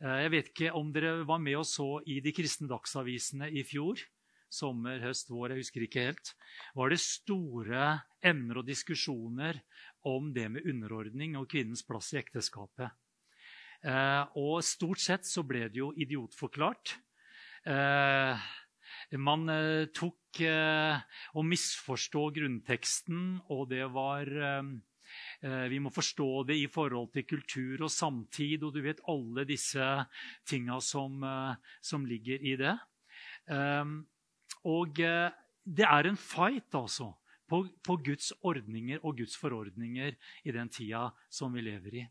Eh, jeg vet ikke om dere var med og så i de kristne dagsavisene i fjor. Sommer, høst, vår, jeg husker ikke helt. Var det store emner og diskusjoner om det med underordning og kvinnens plass i ekteskapet. Eh, og stort sett så ble det jo idiotforklart. Eh, man tok å misforstå grunnteksten, og det var vi må forstå det i forhold til kultur og samtid og du vet alle disse tinga som, eh, som ligger i det. Ehm, og eh, det er en fight, altså, på, på Guds ordninger og Guds forordninger i den tida som vi lever i.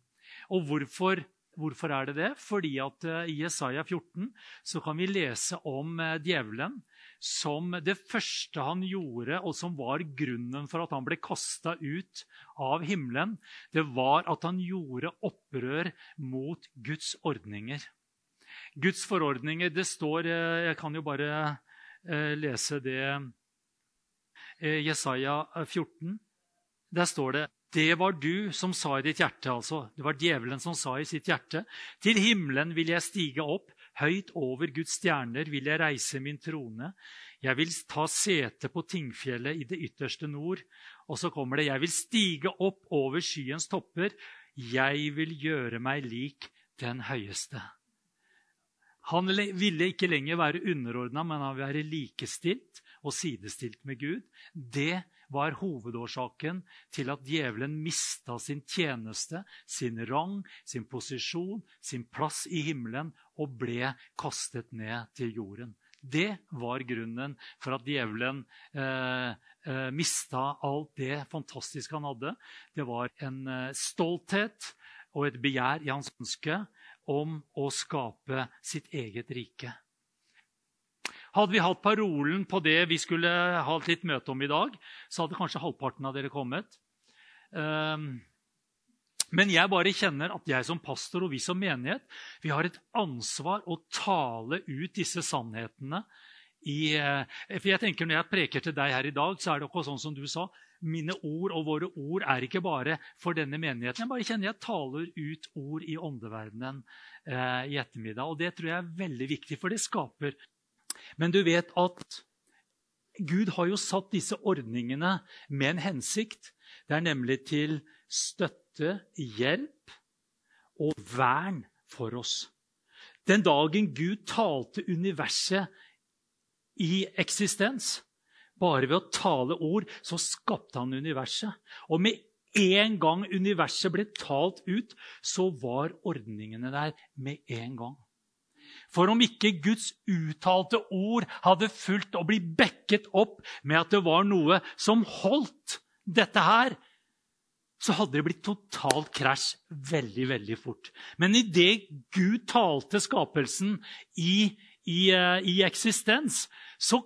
Og hvorfor Hvorfor er det det? Fordi at I Jesaja 14 så kan vi lese om djevelen som det første han gjorde, og som var grunnen for at han ble kasta ut av himmelen, det var at han gjorde opprør mot Guds ordninger. Guds forordninger Det står eh, Jeg kan jo bare eh, lese det eh, Jesaja 14. Der står det det var du som sa i ditt hjerte, altså. Det var djevelen som sa i sitt hjerte. Til himmelen vil jeg stige opp, Høyt over Guds stjerner vil jeg reise min trone. Jeg vil ta sete på Tingfjellet i det ytterste nord. Og så kommer det Jeg vil stige opp over skyens topper. Jeg vil gjøre meg lik den høyeste. Han ville ikke lenger være underordna, men han ville være likestilt og sidestilt med Gud. Det var hovedårsaken til at djevelen mista sin tjeneste, sin rang, sin posisjon, sin plass i himmelen og ble kastet ned til jorden. Det var grunnen for at djevelen eh, eh, mista alt det fantastiske han hadde. Det var en eh, stolthet og et begjær i hans ønske om å skape sitt eget rike. Hadde vi hatt parolen på det vi skulle ha litt møte om i dag, så hadde kanskje halvparten av dere kommet. Um, men jeg bare kjenner at jeg som pastor og vi som menighet vi har et ansvar å tale ut disse sannhetene. I, eh, for jeg tenker Når jeg preker til deg her i dag, så er det akkurat sånn som du sa. Mine ord og våre ord er ikke bare for denne menigheten. Jeg bare kjenner jeg taler ut ord i åndeverdenen eh, i ettermiddag. Og det tror jeg er veldig viktig, for det skaper men du vet at Gud har jo satt disse ordningene med en hensikt. Det er nemlig til støtte, hjelp og vern for oss. Den dagen Gud talte universet i eksistens, bare ved å tale ord, så skapte han universet. Og med en gang universet ble talt ut, så var ordningene der med en gang. For om ikke Guds uttalte ord hadde fulgt og blitt bekket opp med at det var noe som holdt dette her, så hadde det blitt totalt krasj veldig, veldig fort. Men idet Gud talte skapelsen i, i, eh, i eksistens, så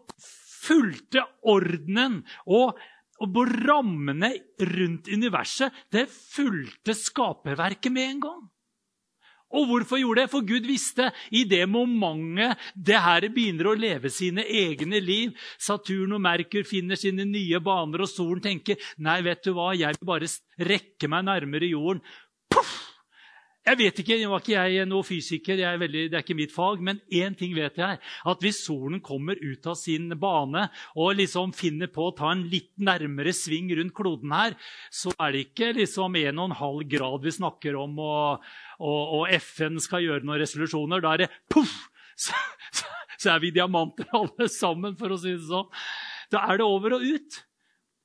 fulgte ordenen og, og rammene rundt universet det fulgte skaperverket med en gang. Og hvorfor gjorde det? For Gud visste i det momentet det her begynner å leve sine egne liv Saturn og Merkur finner sine nye baner, og solen tenker nei, vet du hva, jeg vil bare rekke meg nærmere jorden. Puff! Jeg vet ikke, Nå var ikke jeg noe fysiker, er veldig, det er ikke mitt fag, men én ting vet jeg. At hvis solen kommer ut av sin bane og liksom finner på å ta en litt nærmere sving rundt kloden her, så er det ikke liksom 1,5 grad vi snakker om, og, og, og, FN skal gjøre noen resolusjoner. Da er det poff! Så, så, så er vi diamanter alle sammen, for å si det sånn. Da er det over og ut.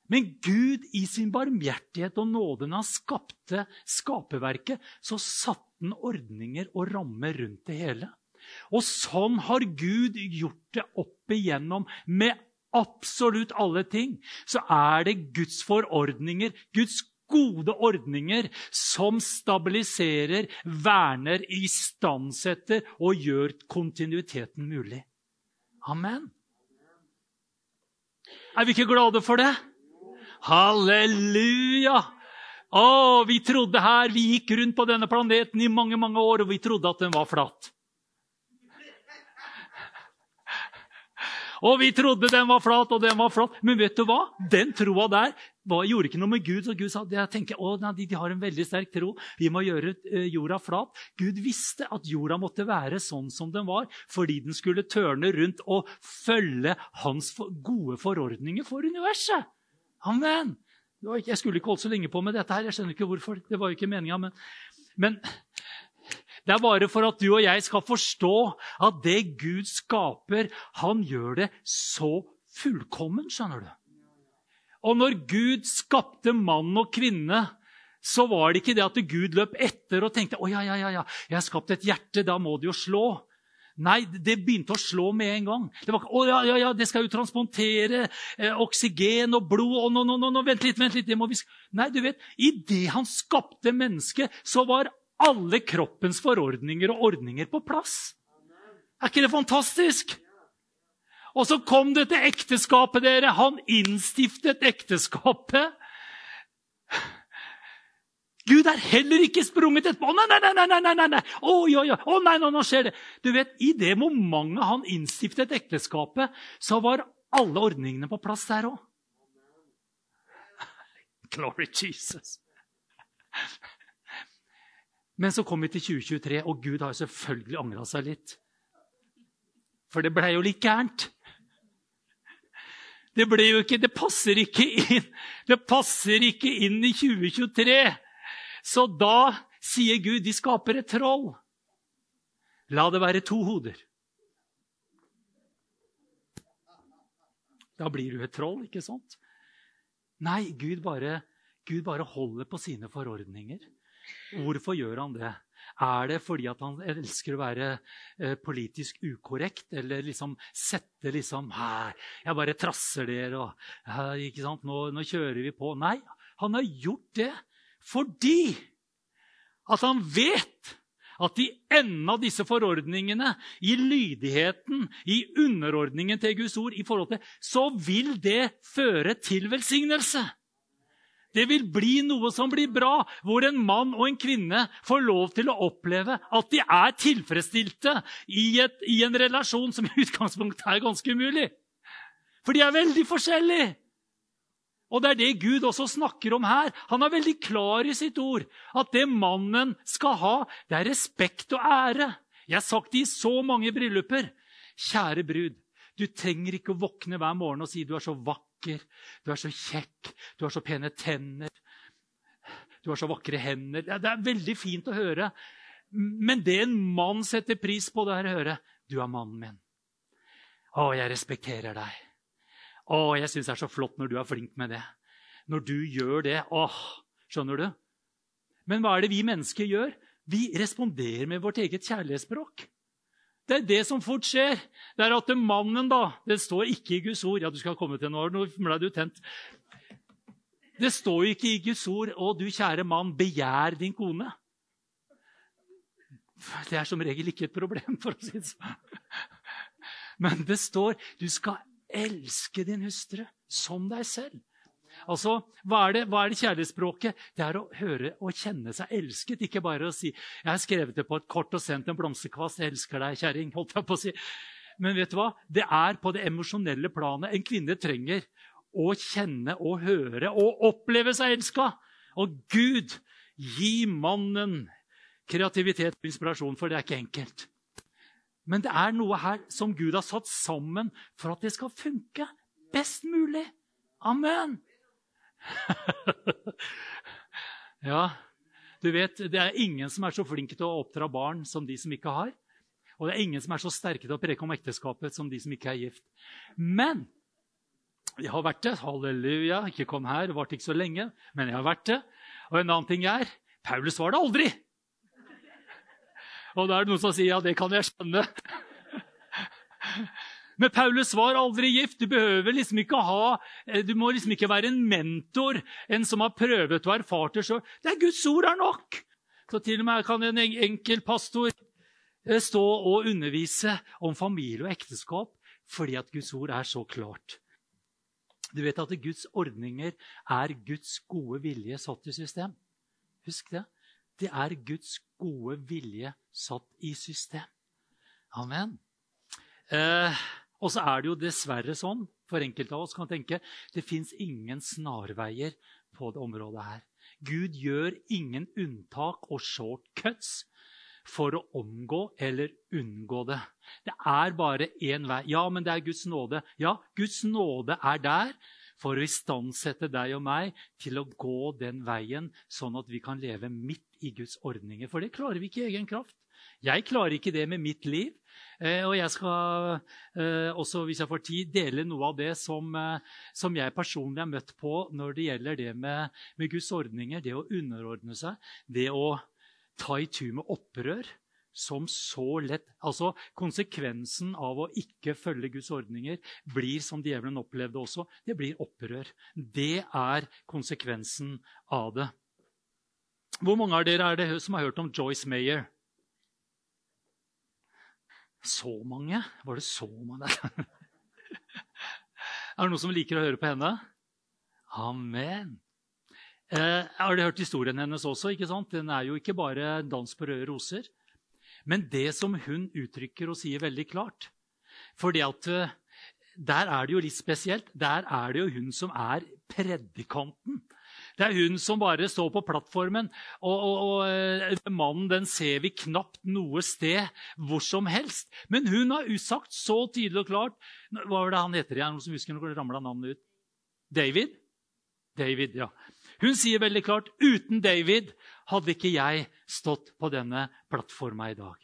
Men Gud i sin barmhjertighet og nåde når han skapte skaperverket, så satte han ordninger og rammer rundt det hele. Og sånn har Gud gjort det opp igjennom med absolutt alle ting. Så er det Guds forordninger, Guds gode ordninger, som stabiliserer, verner, istandsetter og gjør kontinuiteten mulig. Amen. Er vi ikke glade for det? Halleluja! Å, vi trodde her, vi gikk rundt på denne planeten i mange mange år, og vi trodde at den var flat. Og vi trodde den var flat, og den var flat. Men vet du hva? Den troa der var, gjorde ikke noe med Gud. Så Gud sa jeg tenker, å, nei, de, de, har en veldig sterk tro. Vi må gjøre uh, jorda flat. Gud visste at jorda måtte være sånn som den var, fordi den skulle tørne rundt og følge hans for, gode forordninger for universet. Amen. Jeg skulle ikke holdt så lenge på med dette her. Jeg skjønner ikke hvorfor. Det var jo ikke meninga. Men, men det er bare for at du og jeg skal forstå at det Gud skaper, han gjør det så fullkommen, skjønner du. Og når Gud skapte mann og kvinne, så var det ikke det at Gud løp etter og tenkte å ja, ja, ja, ja, jeg har skapt et hjerte, da må det jo slå. Nei, det begynte å slå med en gang. Det var, å, ja, ja, ja, det skal jo transportere eh, oksygen og blod og no, no, no, no, Vent litt, vent litt. det må vi... Nei, du vet, Idet han skapte mennesket, så var alle kroppens forordninger og ordninger på plass. Er ikke det fantastisk? Og så kom det til ekteskapet, dere. Han innstiftet ekteskapet. Gud er heller ikke sprunget etterpå. Nei, nei, nei, nei, nei, nei. Oi, oi, oi. Å, nei, nå, nå skjer det. Du vet, I det momentet han innstiftet ekteskapet, så var alle ordningene på plass der òg. Glory Jesus. Men så kom vi til 2023, og Gud har selvfølgelig angra seg litt. For det blei jo litt gærent. Det ble jo ikke, det passer ikke inn. Det passer ikke inn i 2023. Så da sier Gud de skaper et troll. La det være to hoder. Da blir du et troll, ikke sant? Nei, Gud bare, Gud bare holder på sine forordninger. Hvorfor gjør han det? Er det fordi han elsker å være eh, politisk ukorrekt? Eller liksom sette liksom Her, jeg bare trasser dere, og ikke sant? Nå, nå kjører vi på. Nei, han har gjort det fordi at han vet at i enden av disse forordningene, i lydigheten, i underordningen til Guds ord, i forhold til, så vil det føre til velsignelse. Det vil bli noe som blir bra, hvor en mann og en kvinne får lov til å oppleve at de er tilfredsstilte i, et, i en relasjon som i utgangspunktet er ganske umulig. For de er veldig forskjellige. Og det er det Gud også snakker om her. Han er veldig klar i sitt ord. At det mannen skal ha, det er respekt og ære. Jeg har sagt det i så mange brylluper. Kjære brud, du trenger ikke å våkne hver morgen og si du er så vakker vakker, du er så kjekk, du har så pene tenner, du har så vakre hender. Det er veldig fint å høre. Men det en mann setter pris på, det er å høre du er mannen min. Å, jeg respekterer deg. Å, jeg syns det er så flott når du er flink med det. Når du gjør det. Åh, skjønner du? Men hva er det vi mennesker gjør? Vi responderer med vårt eget kjærlighetsspråk. Det er det som fort skjer. Det er at mannen, da Det står ikke i Guds ord. Ja, du skal komme til noe, nå ble du tent. Det står ikke i Guds ord 'Å, du kjære mann, begjær din kone'. Det er som regel ikke et problem, for å si det sånn. Men det står 'du skal elske din hustru som deg selv'. Altså, hva er, det, hva er det kjærlighetsspråket? Det er å høre og kjenne seg elsket. Ikke bare å si 'Jeg har skrevet det på et kort og sendt en blomsterkvast. Jeg elsker deg, kjerring.' holdt jeg på å si. Men vet du hva? Det er på det emosjonelle planet en kvinne trenger å kjenne og høre og oppleve seg elska. Og Gud, gi mannen kreativitet og inspirasjon, for det er ikke enkelt. Men det er noe her som Gud har satt sammen for at det skal funke best mulig. Amen. ja, du vet, det er ingen som er så flinke til å oppdra barn som de som ikke har. Og det er ingen som er så sterke til å preke om ekteskapet som de som ikke er gift. Men jeg har vært det. Halleluja. Ikke kom her, det varte ikke så lenge, men jeg har vært det. Og en annen ting er Paulus var det aldri. Og da er det noen som sier ja, det kan jeg skjønne. Men Paulus var aldri gift. Du liksom ha, eh, du må liksom ikke være en mentor, en som har prøvet og erfart det sjøl. Det er Guds ord er nok! Så til og med kan en enkel pastor eh, stå og undervise om familie og ekteskap fordi at Guds ord er så klart. Du vet at Guds ordninger er Guds gode vilje satt i system. Husk det. Det er Guds gode vilje satt i system. Amen. Eh, Og så er det jo dessverre sånn, for enkelte av oss kan tenke, det fins ingen snarveier på det området her. Gud gjør ingen unntak og shortcuts for å omgå eller unngå det. Det er bare én vei. Ja, men det er Guds nåde. Ja, Guds nåde er der for å istandsette deg og meg til å gå den veien, sånn at vi kan leve midt i Guds ordninger. For det klarer vi ikke i egen kraft. Jeg klarer ikke det med mitt liv. Eh, og jeg skal eh, også, hvis jeg får tid, dele noe av det som, eh, som jeg personlig har møtt på når det gjelder det med, med Guds ordninger, det å underordne seg, det å ta i tur med opprør som så lett Altså konsekvensen av å ikke følge Guds ordninger blir, som djevelen opplevde også, det blir opprør. Det er konsekvensen av det. Hvor mange av dere er det som har hørt om Joyce Mayer? Så mange? Var det så mange? er det noen som liker å høre på henne? Amen. Eh, har dere hørt historien hennes også? ikke sant? Den er jo ikke bare dans på røde roser. Men det som hun uttrykker og sier veldig klart For uh, der er det jo litt spesielt. Der er det jo hun som er predikanten. Det er hun som bare står på plattformen. Og, og, og uh, mannen den ser vi knapt noe sted hvor som helst. Men hun har usagt, så tydelig og klart Hva var det han heter igjen? Noen som husker når det ramla navnet ut? David? David, ja. Hun sier veldig klart uten David hadde ikke jeg stått på denne plattforma i dag.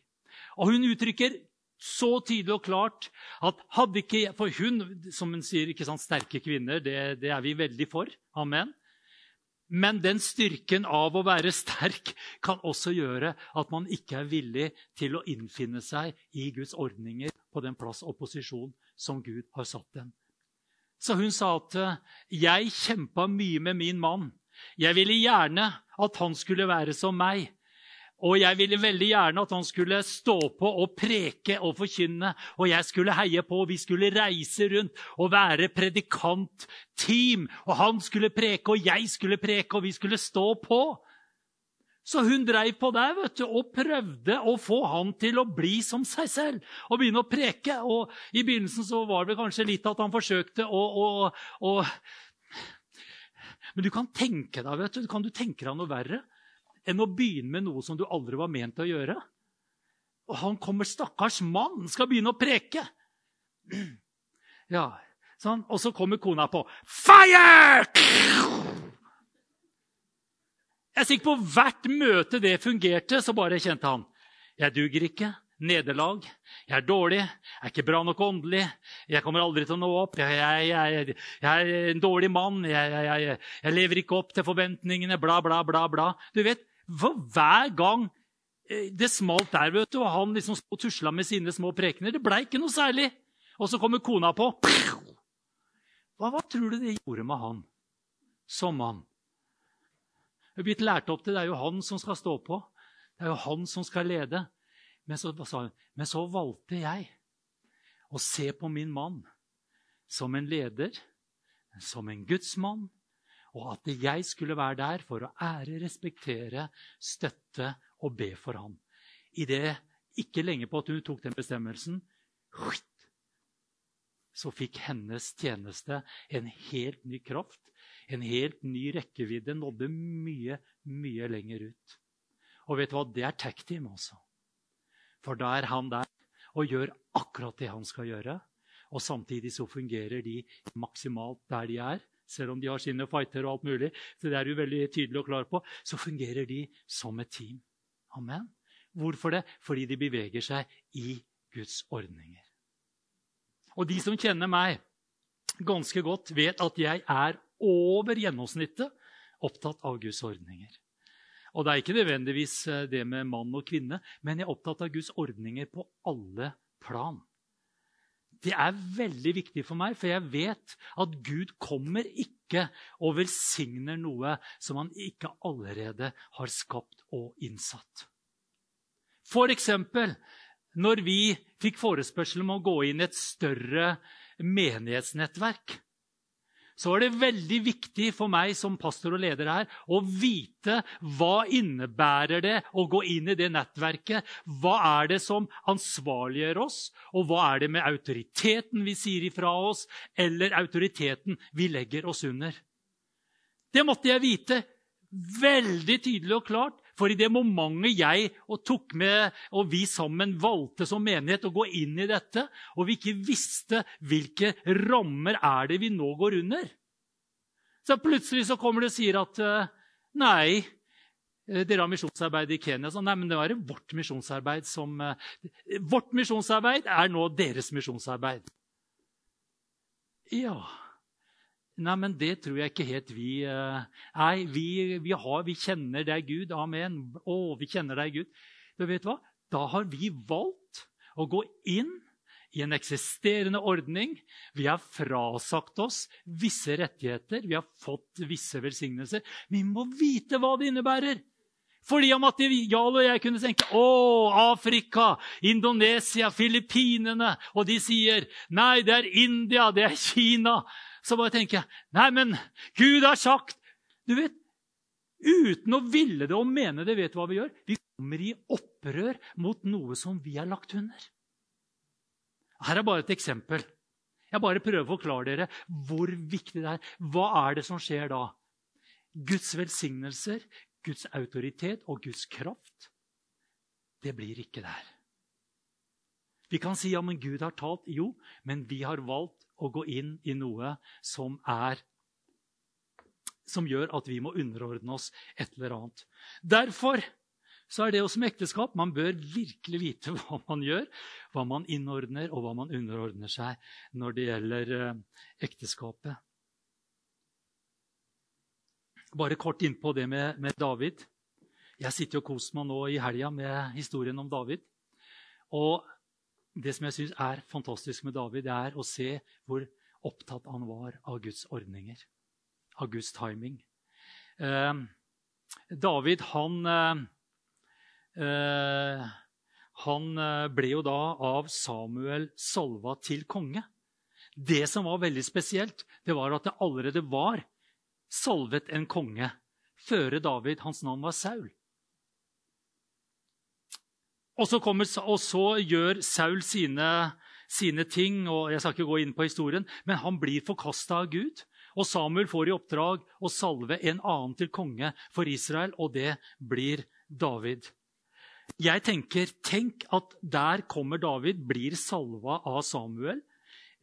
Og hun uttrykker så tydelig og klart at hadde ikke For hun, som hun sier, ikke sant, sterke kvinner, det, det er vi veldig for. Amen. Men den styrken av å være sterk kan også gjøre at man ikke er villig til å innfinne seg i Guds ordninger på den plass og posisjon som Gud har satt den. Så hun sa at jeg kjempa mye med min mann. Jeg ville gjerne at han skulle være som meg. Og jeg ville veldig gjerne at han skulle stå på og preke og forkynne. Og jeg skulle heie på. og Vi skulle reise rundt og være predikantteam. Og han skulle preke, og jeg skulle preke, og vi skulle stå på. Så hun dreiv på der vet du, og prøvde å få han til å bli som seg selv og begynne å preke. Og I begynnelsen så var det kanskje litt at han forsøkte å, å, å men du kan tenke deg vet du, kan du tenke deg noe verre enn å begynne med noe som du aldri var ment å gjøre. Og han kommer, stakkars mann, skal begynne å preke. Ja, sånn. Og så kommer kona på. Fire! Jeg er sikker på hvert møte det fungerte, så bare kjente han. Jeg duger ikke nederlag. Jeg er dårlig, jeg er ikke bra nok åndelig, jeg kommer aldri til å nå opp. Jeg, jeg, jeg, jeg er en dårlig mann, jeg, lever ikke opp til forventningene, bla, bla, bla. bla. Du vet, for Hver gang eh, det smalt der, vet du, og han liksom tusla med sine små prekener, det blei ikke noe særlig. Og så kommer kona på. Hva, hva tror du det gjorde med han som mann? Jeg er blitt lært opp til det er jo han som skal stå på. Det er jo han som skal lede. Men så, men så valgte jeg å se på min mann som en leder, som en gudsmann, og at jeg skulle være der for å ære, respektere, støtte og be for ham. I det ikke lenge på at hun tok den bestemmelsen, så fikk hennes tjeneste en helt ny kraft, en helt ny rekkevidde, nådde mye, mye lenger ut. Og vet du hva? Det er tag team, også. For da er han der og gjør akkurat det han skal gjøre. Og samtidig så fungerer de maksimalt der de er. Selv om de har sine fighter og alt mulig, så det er du veldig tydelig og klar på, så fungerer de som et team. Amen. Hvorfor det? Fordi de beveger seg i Guds ordninger. Og de som kjenner meg ganske godt, vet at jeg er over gjennomsnittet opptatt av Guds ordninger. Og det er ikke nødvendigvis eh, det med mann og kvinne, men jeg er opptatt av Guds ordninger på alle plan. Det er veldig viktig for meg, for jeg vet at Gud kommer ikke og velsigner noe som han ikke allerede har skapt og innsatt. For eksempel når vi fikk forespørsel om å gå inn i et større menighetsnettverk, så er det veldig viktig for meg som pastor og leder her å vite hva innebærer det å gå inn i det nettverket. Hva er det som ansvarliggjør oss, og hva er det med autoriteten vi sier ifra oss, eller autoriteten vi legger oss under? Det måtte jeg vite veldig tydelig og klart. For i det momentet jeg og tok med, og vi sammen valgte som menighet å gå inn i dette, og vi ikke visste hvilke rammer er det vi nå går under Så plutselig så kommer det og sier at eh, nei, eh, dere har misjonsarbeid i Kenya. Så, nei, men det var vårt misjonsarbeid som eh, Vårt misjonsarbeid er nå deres misjonsarbeid. Ja Nei, men det tror jeg ikke helt vi uh, Nei, vi, vi, har, vi, kjenner deg, Gud. Amen. Å, vi kjenner deg, Gud. Men vet du hva? Da har vi valgt å gå inn i en eksisterende ordning. Vi har frasagt oss visse rettigheter, vi har fått visse velsignelser. Vi må vite hva det innebærer. Fordi om at Jarl og jeg kunne tenke å, Afrika, Indonesia, Filippinene Og de sier nei, det er India, det er Kina så bare tenker jeg Nei, men Gud har sagt Du vet, Uten å ville det og mene det, vet du hva vi gjør? Vi kommer i opprør mot noe som vi er lagt under. Her er bare et eksempel. Jeg bare prøver å forklare dere hvor viktig det er. Hva er det som skjer da? Guds velsignelser, Guds autoritet og Guds kraft, det blir ikke der. Vi kan si ja, men Gud har talt. Jo, men vi har valgt å gå inn i noe som er som gjør at vi må underordne oss et eller annet. Derfor så er det også med ekteskap. Man bør virkelig vite hva man gjør, hva man innordner, og hva man underordner seg når det gjelder eh, ekteskapet. Bare kort innpå det med, med David. Jeg sitter og koser meg nå i helga med historien om David. Og det som jeg syns er fantastisk med David, det er å se hvor opptatt han var av Guds ordninger, av Guds timing. Eh, David, han eh, Han eh, ble jo da av Samuel salva til konge. Det som var veldig spesielt, det var at det allerede var salvet en konge før David. Hans navn var Saul. Og så, kommer, og så gjør Saul sine, sine, ting, og jeg skal ikke gå inn på historien, men han blir forkasta av Gud. Og Samuel får i oppdrag å salve en annen til konge for Israel, og det blir David. Jeg tenker, Tenk at der kommer David, blir salva av Samuel.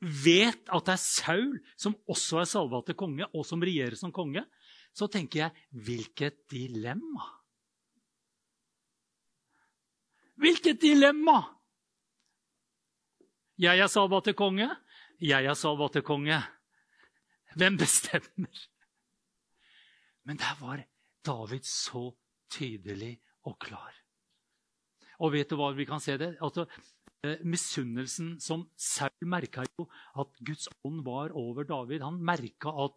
Vet at det er Saul som også er salva til konge, og som regjerer som konge. Så tenker jeg, hvilket dilemma! Hvilket dilemma! Jeg er salva til konge. Jeg er salva til konge. Hvem bestemmer? Men der var David så tydelig og klar. Og vet du hva vi kan se det? Altså, Misunnelsen som Saul merka jo at Guds ånd var over David. Han merka at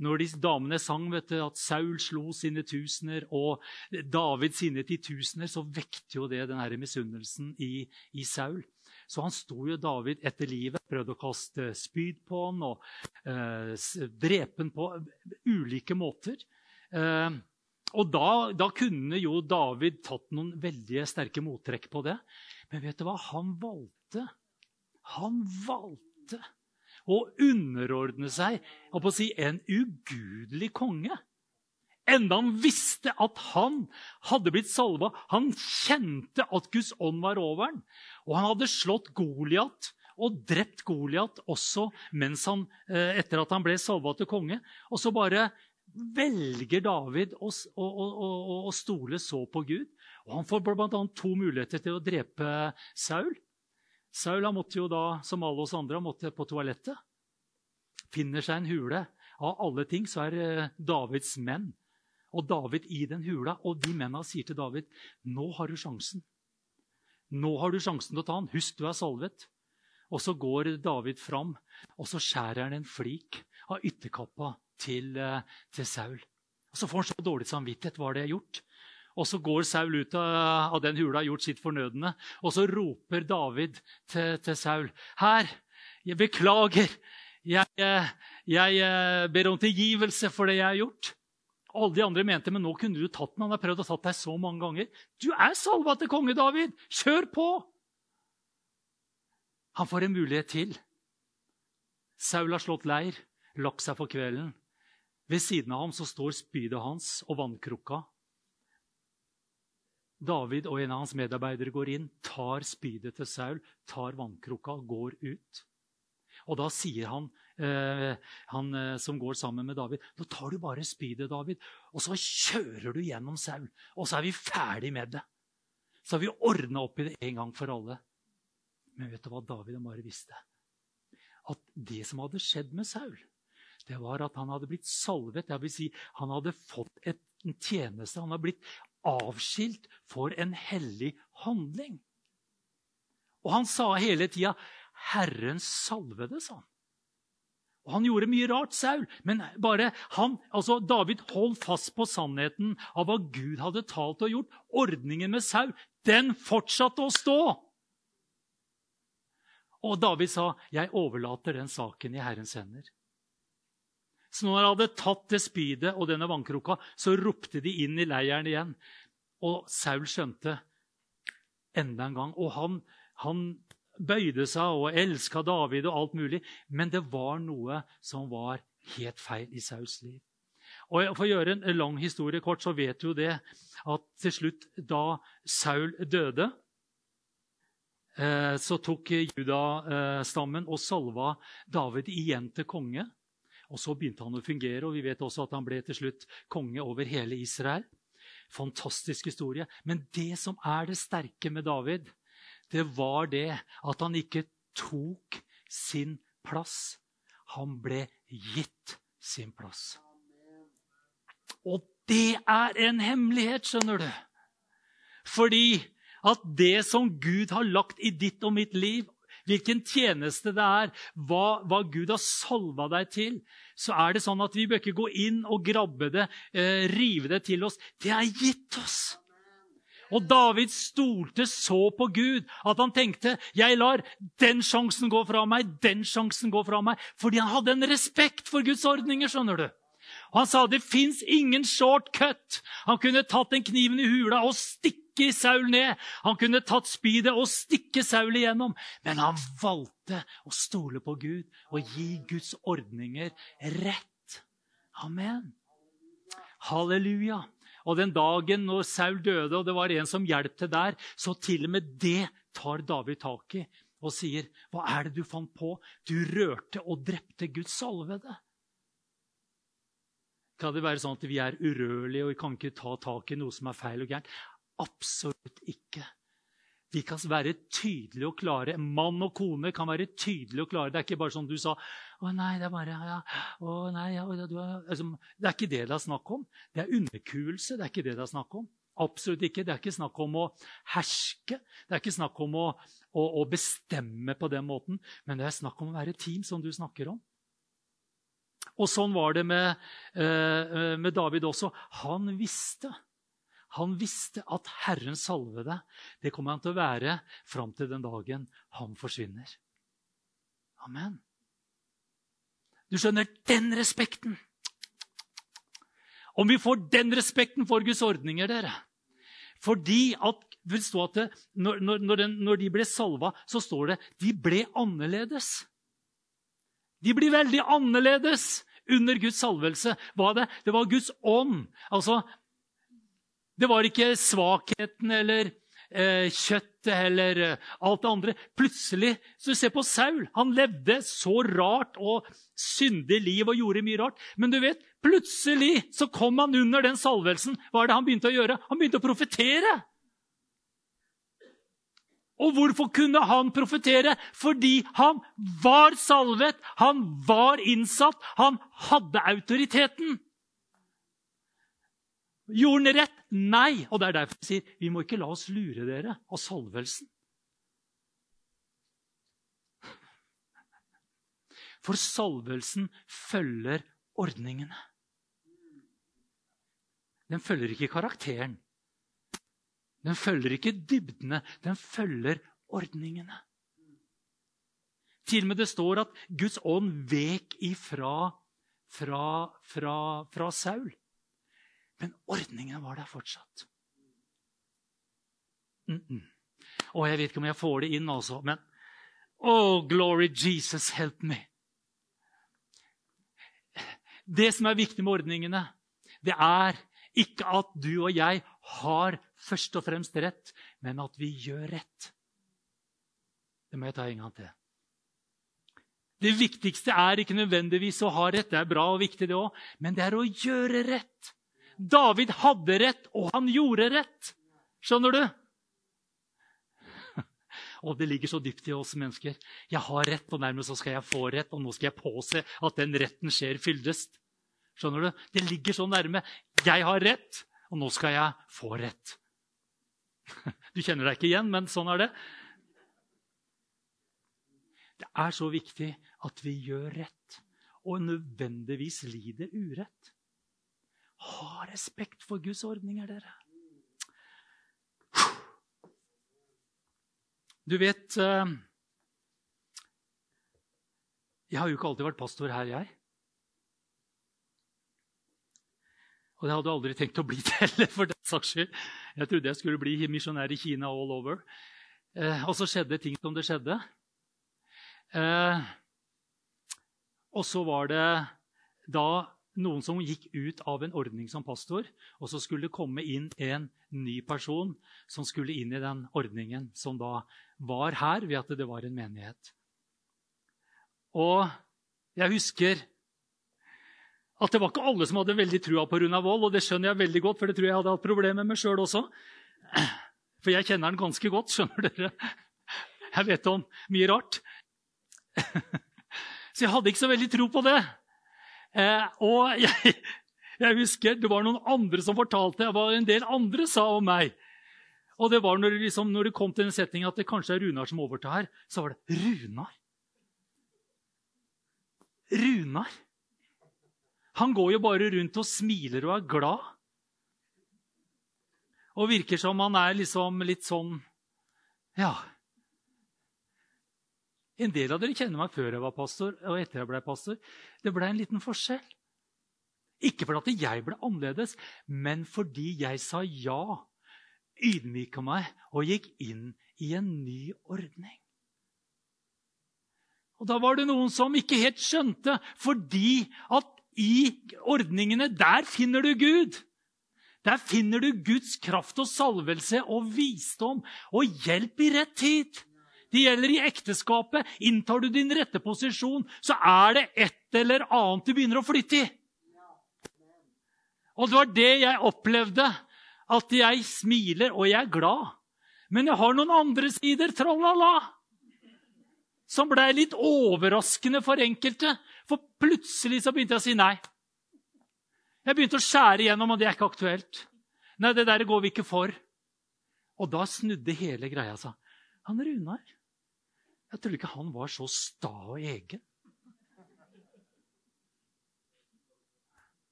når de damene sang vet du, at Saul slo sine tusener og David sine titusener, så vekte jo det den misunnelsen i, i, Saul. Så han sto jo David etter livet, prøvde å kaste spyd på han og eh, drepe han på ulike måter. Eh, og da, da, kunne jo David tatt noen veldig sterke mottrekk på det. Men vet du hva? Han valgte. Han valgte å underordne seg å si, en ugudelig konge. Enda han visste at han hadde blitt salva. Han kjente at Guds ånd var over ham. Og han hadde slått Goliat og drept Goliat også han, eh, etter at han ble salva til konge. Og så bare velger David å, å, å, å stole så på Gud. Og han får bl.a. to muligheter til å drepe Saul. Saul måtte jo da, som alle oss andre, måtte på toalettet. Finner seg en hule. Av alle ting så er eh, Davids menn. Og David i den hula. Og de mennene sier til David, 'Nå har du sjansen.' Nå har du sjansen til å ta han. Husk, du er salvet. Og så går David fram, og så skjærer han en flik av ytterkappa til, eh, til Saul. Og Så får han så dårlig samvittighet. Hva har det gjort? Og så går Saul ut av, den hula, gjort sitt fornødne. Og så roper David til, til Saul. Her, jeg beklager. Jeg, jeg eh, ber om tilgivelse for det jeg har gjort. Alle de andre mente men nå kunne du tatt den. Han har prøvd å tatt deg så mange ganger. Du er salva til konge, David! Kjør på! Han får en mulighet til. Saul har slått leir, lagt seg for kvelden. Ved siden av ham så står spydet hans og vannkrukka. David og en av hans medarbeidere går inn, tar spydet til Saul, tar vannkrukka og går ut. Og da sier han, eh, han eh, som går sammen med David, nå tar du bare spydet, David, og så kjører du gjennom Saul. Og så er vi ferdig med det. Så har vi ordna opp i det en gang for alle. Men vet du hva David og Mari visste? At det som hadde skjedd med Saul, det var at han hadde blitt salvet. Jeg vil si, han hadde fått et, en tjeneste. Han hadde blitt avskilt for en hellig handling. Og han sa hele tida 'Herren salvede', sa han. Og Han gjorde mye rart, Saul, men bare han, altså David holdt fast på sannheten av hva Gud hadde talt og gjort. Ordningen med Saul, den fortsatte å stå. Og David sa, 'Jeg overlater den saken i Herrens hender'. Så når han hadde tatt det spydet og denne vannkroka, så ropte de inn i leiren igjen. Og Saul skjønte enda en gang. Og han, han bøyde seg og elska David og alt mulig. Men det var noe som var helt feil i Sauls liv. Og For å gjøre en lang historie kort, så vet du jo det at til slutt, da Saul døde, eh, så tok judastammen og salva David igjen til konge. Og Så begynte han å fungere, og vi vet også at han ble til slutt konge over hele Israel. Fantastisk historie. Men det som er det sterke med David, det var det at han ikke tok sin plass. Han ble gitt sin plass. Og det er en hemmelighet, skjønner du. Fordi at det som Gud har lagt i ditt og mitt liv, hvilken tjeneste det er, hva, hva, Gud har salva deg til, så er det sånn at vi bør ikke gå inn og grabbe det, eh, rive det til oss. Det er gitt oss. Og David stolte så på Gud at han tenkte jeg lar den sjansen gå fra meg, den sjansen gå fra meg, fordi han hadde en respekt for Guds ordninger. skjønner du. Og Han sa det fins ingen shortcut. Han kunne tatt den kniven i hula og stikke stikke Saul ned. Han kunne tatt spydet og stikke Saul igjennom. Men han valgte å stole på Gud og gi Guds ordninger rett. Amen. Halleluja. Og den dagen når Saul døde, og det var en som hjalp til der, så til og med det tar David tak i og sier, 'Hva er det du fant på? Du rørte og drepte Guds salvede.' Kan det være sånn at vi er urørlige og vi kan ikke ta tak i noe som er feil og gærent? Absolutt ikke. Vi kan være tydelige og klare. Mann og kone kan være tydelige og klare. Det er ikke bare sånn du sa å nei, det er bare, ja, å nei, ja, du, altså, Det er ikke det det er snakk om. Det er underkuelse. Det er ikke det det er snakk om. Absolutt ikke. Det er ikke snakk om å herske. Det er ikke snakk om å, å, å bestemme på den måten. Men det er snakk om å være team, som du snakker om. Og sånn var det med, uh, med David også. Han visste han visste at Herren salvede. Det kommer han til å være fram til den dagen han forsvinner. Amen. Du skjønner, den respekten Om vi får den respekten for Guds ordninger, dere Fordi at, det vil stå at det, når, når, den, når, de ble salva, så står det de ble annerledes. De blir veldig annerledes under Guds salvelse. Det? det var Guds ånd. Altså, det var ikke svakheten eller eh, kjøttet eller eh, alt det andre. Plutselig så du på Saul. Han levde så rart og syndig liv og gjorde mye rart. Men du vet, plutselig så kom han under den salvelsen. Hva er det han begynte å gjøre? Han begynte å profetere. Og hvorfor kunne han profetere? Fordi han var salvet, han var innsatt, han hadde autoriteten. Gjorde han rett? Nei. Og det er derfor jeg sier vi må ikke la oss lure dere av salvelsen. For salvelsen følger ordningene. Den følger ikke karakteren. Den følger ikke dybdene. Den følger ordningene. Til og med det står at Guds ånd vek ifra fra, fra, fra Saul. Men ordningen var der fortsatt. Mm -mm. Og jeg vet ikke om jeg får det inn, altså, men Oh, glory Jesus, help me. Det som er viktig med ordningene, det er ikke at du og jeg har først og fremst rett, men at vi gjør rett. Det må jeg ta en gang til. Det viktigste er ikke nødvendigvis å ha rett, det er bra og viktig, det òg, men det er å gjøre rett. David hadde rett, og han gjorde rett. Skjønner du? Og det ligger så dypt i oss mennesker. Jeg har rett, og nærmest så skal jeg få rett. Og nå skal jeg påse at den retten skjer fyldest. Skjønner du? Det ligger så nærme. Jeg har rett, og nå skal jeg få rett. Du kjenner deg ikke igjen, men sånn er det. Det er så viktig at vi gjør rett, og nødvendigvis lider urett. Ha respekt for Guds ordninger, dere. Du vet eh, Jeg har jo ikke alltid vært pastor her, jeg. Og det hadde jeg aldri tenkt å bli det heller, for den saks skyld. Jeg trodde jeg skulle bli misjonær i Kina all over. Eh, og så skjedde ting som det skjedde. Eh, og så var det da noen som gikk ut av en ordning som pastor, og så skulle det komme inn en ny person som skulle inn i den ordningen, som da var her ved at det var en menighet. Og jeg husker at det var ikke alle som hadde veldig trua på Runa Wold, og det skjønner jeg veldig godt, for det tror jeg hadde hatt problemer med sjøl også. For jeg kjenner den ganske godt, skjønner dere. Jeg vet om mye rart. Så jeg hadde ikke så veldig tro på det. Eh, og jeg, jeg, husker det var noen andre som fortalte hva en del andre sa om meg. Og det var når, liksom, når det kom til den setningen at det kanskje er Runar som overtar her, så var det Runar. Runar. Han går jo bare rundt og smiler og er glad. Og virker som han er liksom litt sånn Ja. En del av dere kjenner meg før jeg var pastor, og etter jeg ble pastor. Det ble en liten forskjell. Ikke fordi jeg ble annerledes, men fordi jeg sa ja, ydmyka meg og gikk inn i en ny ordning. Og Da var det noen som ikke helt skjønte, fordi at i ordningene, der finner du Gud. Der finner du Guds kraft og salvelse og visdom og hjelp i rett tid. Det gjelder i ekteskapet. Inntar du din rette posisjon, så er det et eller annet du begynner å flytte i. Og det var det jeg opplevde. At jeg smiler, og jeg er glad. Men jeg har noen andre sider, tralala, som blei litt overraskende for enkelte. For plutselig så begynte jeg å si nei. Jeg begynte å skjære igjennom, og det er ikke aktuelt. Nei, det der går vi ikke for. Og da snudde hele greia seg. Han Runar Jeg trodde ikke han var så sta og egen.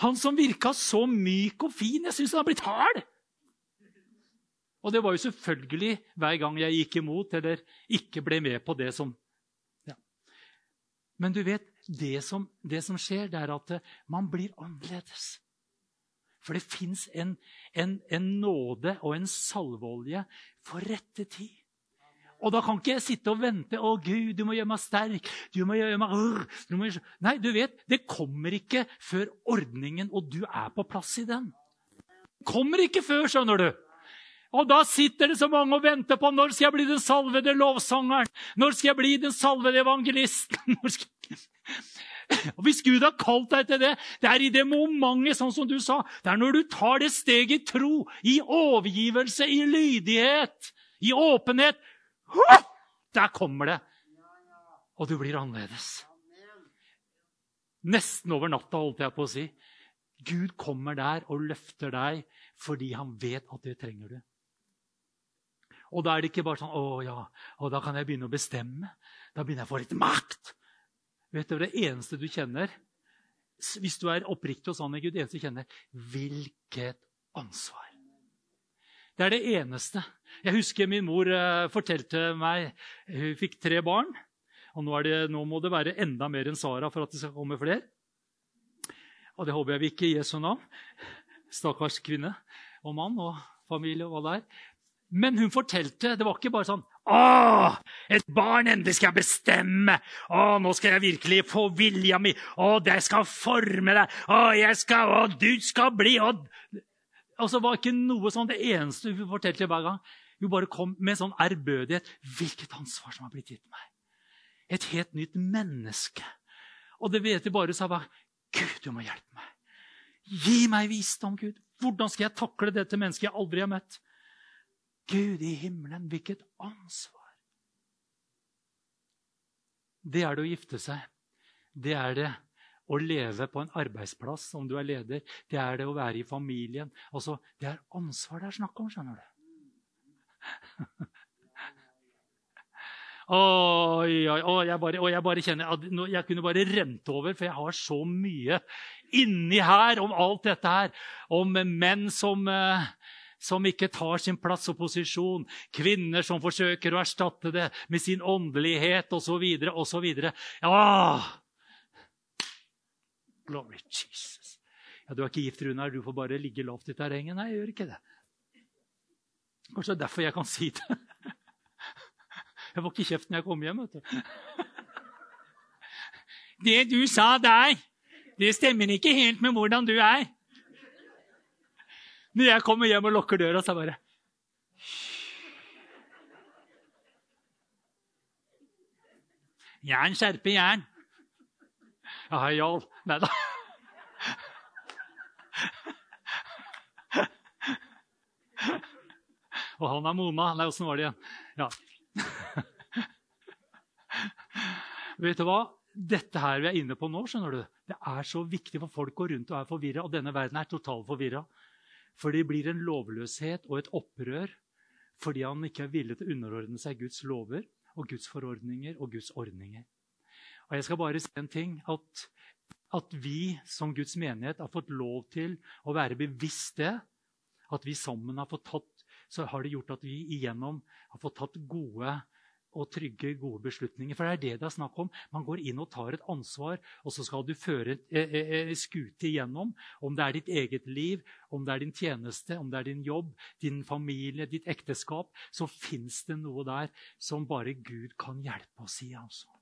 Han som virka så myk og fin. Jeg syns han har blitt hard. Og det var jo selvfølgelig hver gang jeg gikk imot eller ikke ble med på det som ja. Men du vet, det som, det som, skjer, det er at eh, man blir annerledes. For det fins en, en, en, nåde og en salveolje for rette tid. Og da kan ikke jeg sitte og vente. 'Å, Gud, du må gjøre meg sterk.' du må gjøre meg... Du må gjøre... Nei, du vet, det kommer ikke før ordningen, og du er på plass i den. Kommer ikke før, skjønner du. Og da sitter det så mange og venter på når skal jeg bli den salvede lovsangeren. Når skal jeg bli den salvede evangelisten? Skal... Og Hvis Gud har kalt deg til det, det er i det momentet, sånn som du sa. Det er når du tar det steget i tro, i overgivelse, i lydighet, i åpenhet. Der kommer det. Og du blir annerledes. Nesten over natta, holdt jeg på å si. Gud kommer der og løfter deg fordi han vet at det trenger du. Og da er det ikke bare sånn 'Å ja, og da kan jeg begynne å bestemme'. Da begynner jeg å få litt makt. Vet du, Det eneste du kjenner, hvis du er oppriktig og sann i Gud, det eneste du kjenner Hvilket ansvar! Det er det eneste. Jeg husker min mor uh, fortalte meg Hun fikk tre barn. Og nå, det, nå, må det være enda mer enn Sara for at det skal komme flere. Og det håper jeg vi ikke i Jesu navn. Stakkars kvinne og mann og familie og hva det er. Men hun fortalte. Det var ikke bare sånn å, et barn, endelig skal jeg bestemme. Å, nå skal jeg virkelig få vilja mi. Å, det skal forme deg. Å, jeg skal, å, du skal bli Og, og så var ikke noe sånn det eneste hun fortalte hver gang. Hun bare kom med sånn ærbødighet. Hvilket ansvar som har blitt gitt meg. Et helt nytt menneske. Og det vet vi bare sa bare Gud, du må hjelpe meg. Gi meg visdom, Gud. Hvordan skal jeg takle dette mennesket jeg aldri har møtt? Gud i himmelen, hvilket ansvar! Det er det å gifte seg. Det er det å leve på en arbeidsplass om du er leder. Det er det å være i familien. Altså, Det er ansvar det er snakk om, skjønner du. Oi, oi, oi, jeg bare, oi, jeg bare kjenner at jeg kunne bare rent over, for jeg har så mye inni her om alt dette her. Om menn som, eh, som ikke tar sin plass og posisjon. Kvinner som forsøker å erstatte det med sin åndelighet osv. osv. Ja! Glory Jesus. Ja, du er ikke gift, Runar. Du får bare ligge lavt i terrenget. Nei, jeg gjør ikke det. Kanskje det er derfor jeg kan si det. Jeg får ikke kjeft når jeg kommer hjem. vet du. Det du sa der, det stemmer ikke helt med hvordan du er. Når jeg kommer hjem og lukker døra, så er jeg bare Jern skjerper jern. Ja, Jarl. Nei da. Og han er Mona. Nei, åssen var det igjen? Ja. Vet du hva? Dette her vi er inne på nå, skjønner du, det er så viktig for folk å gå rundt og er forvirra. Og denne verden er totalt forvirra. For det blir en lovløshet og et opprør fordi han ikke er villig til å underordne seg Guds lover og Guds forordninger og Guds ordninger. Og jeg skal bare si en ting. At, at vi som Guds menighet har fått lov til å være bevisst det. At vi sammen har fått tatt, så har det gjort at vi igjennom har fått tatt gode og trygge, gode beslutninger. For det er det det er snakk om. Man går inn og tar et ansvar, og så skal du føre en eh, eh, skute igjennom. Om det er ditt eget liv, om det er din tjeneste, om det er din jobb, din familie, ditt ekteskap, så fins det noe der som bare Gud kan hjelpe oss i. altså.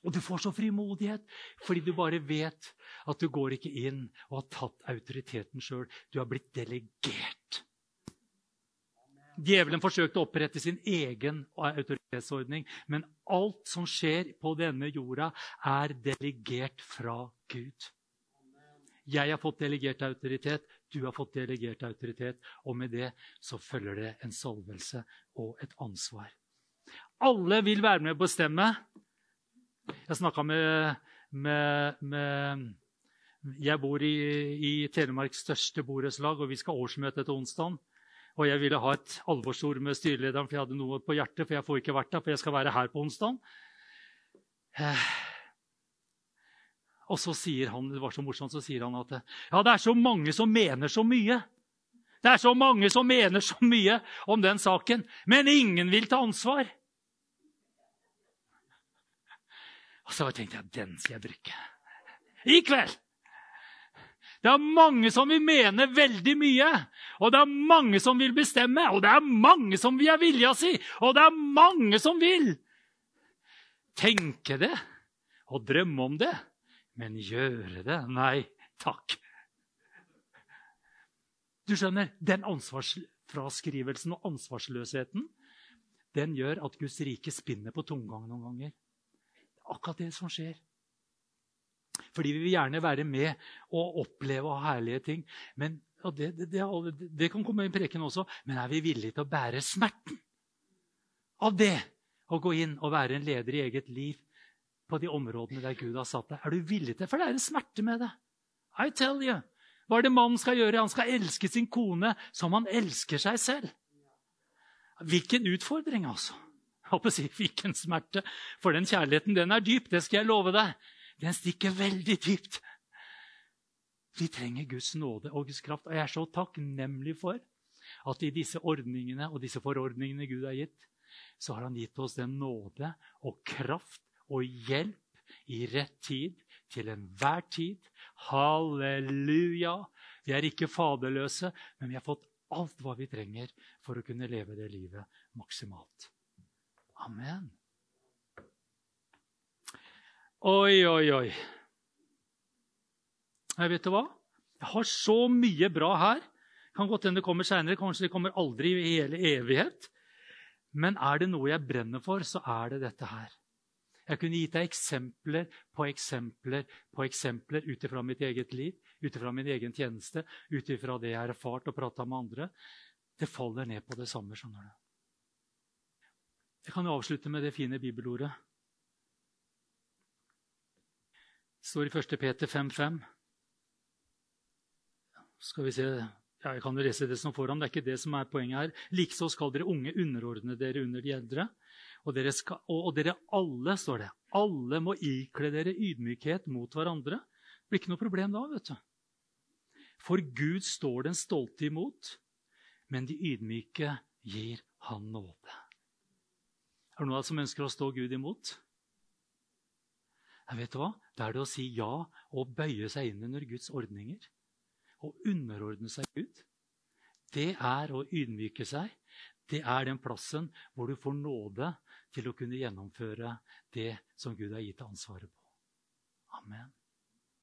Og du får så frimodighet fordi du bare vet at du går ikke inn og har tatt autoriteten sjøl. Du har blitt delegert. Djevelen forsøkte å opprette sin egen autoritetsordning, men alt som skjer på denne jorda, er delegert fra Gud. Jeg har fått delegert autoritet, du har fått delegert autoritet, og med det så følger det en salvelse og et ansvar. Alle vil være med å bestemme. Jeg snakka med, med, med Jeg bor i, i Telemarks største borettslag, og vi skal ha årsmøte etter onsdag. Og jeg ville ha et alvorsord med styrelederen, for jeg hadde noe på hjertet. For jeg får ikke vært der, for jeg skal være her på onsdag. Eh. Og så sier han det var så morsomt, så sier han at ja, det er så mange som mener så mye. Det er så mange som mener så mye om den saken, men ingen vil ta ansvar. Og så tenkte jeg den skal jeg bruke. I kveld! Det er mange som vil mene veldig mye. Og det er mange som vil bestemme, og det er mange som vil ha vilja si. Og det er mange som vil tenke det og drømme om det. Men gjøre det? Nei takk. Du skjønner, den ansvarsfraskrivelsen og ansvarsløsheten den gjør at Guds rike spinner på tomgang noen ganger. Det akkurat det som skjer. Fordi vi vil gjerne være med og oppleve og herlige ting. Men, det, det, det, det, kan komme i preken også. Men er vi villige til å bære smerten av det? Å gå inn og være en leder i eget liv på de områdene der Gud har satt deg. Er du villig til For det er en smerte med det. I tell you. Hva er det mannen skal gjøre? Han skal elske sin kone som han elsker seg selv. Hvilken utfordring, altså. Jeg håper å si, Hvilken smerte. For den kjærligheten, den er dyp. Det skal jeg love deg den stikker veldig dypt. Vi trenger Guds nåde og Guds kraft. Og jeg er så takknemlig for at i disse ordningene og disse forordningene Gud har gitt, så har han gitt oss den nåde og kraft og hjelp i rett tid til enhver tid. Halleluja! Vi er ikke faderløse, men vi har fått alt hva vi trenger for å kunne leve det livet maksimalt. Amen. Oi, oi, oi. Jeg vet du hva? Jeg har så mye bra her. Kan godt hende det kommer seinere. Kanskje det kommer aldri i hele evighet. Men er det noe jeg brenner for, så er det dette her. Jeg kunne gitt deg eksempler på eksempler på eksempler ut ifra mitt eget liv, ut ifra min egen tjeneste, ut ifra det jeg har erfart og prata med andre. Det faller ned på det samme. skjønner du. Jeg kan jo avslutte med det fine bibelordet. Det står i 1. Peter 5,5. Skal vi se ja, Jeg kan jo lese det som foran. Det er ikke det som er poenget her. Likeså skal dere unge underordne dere under de eldre. Og dere, skal, og, dere alle, står det, alle må ikle dere ydmykhet mot hverandre. Det blir ikke noe problem da, vet du. For Gud står den stolte imot, men de ydmyke gir Han nåde. Er det noen som ønsker å stå Gud imot? Jeg vet hva? Da er det å si ja og bøye seg inn under Guds ordninger. Å underordne seg Gud. Det er å ydmyke seg. Det er den plassen hvor du får nåde til å kunne gjennomføre det som Gud har gitt ansvaret på. Amen.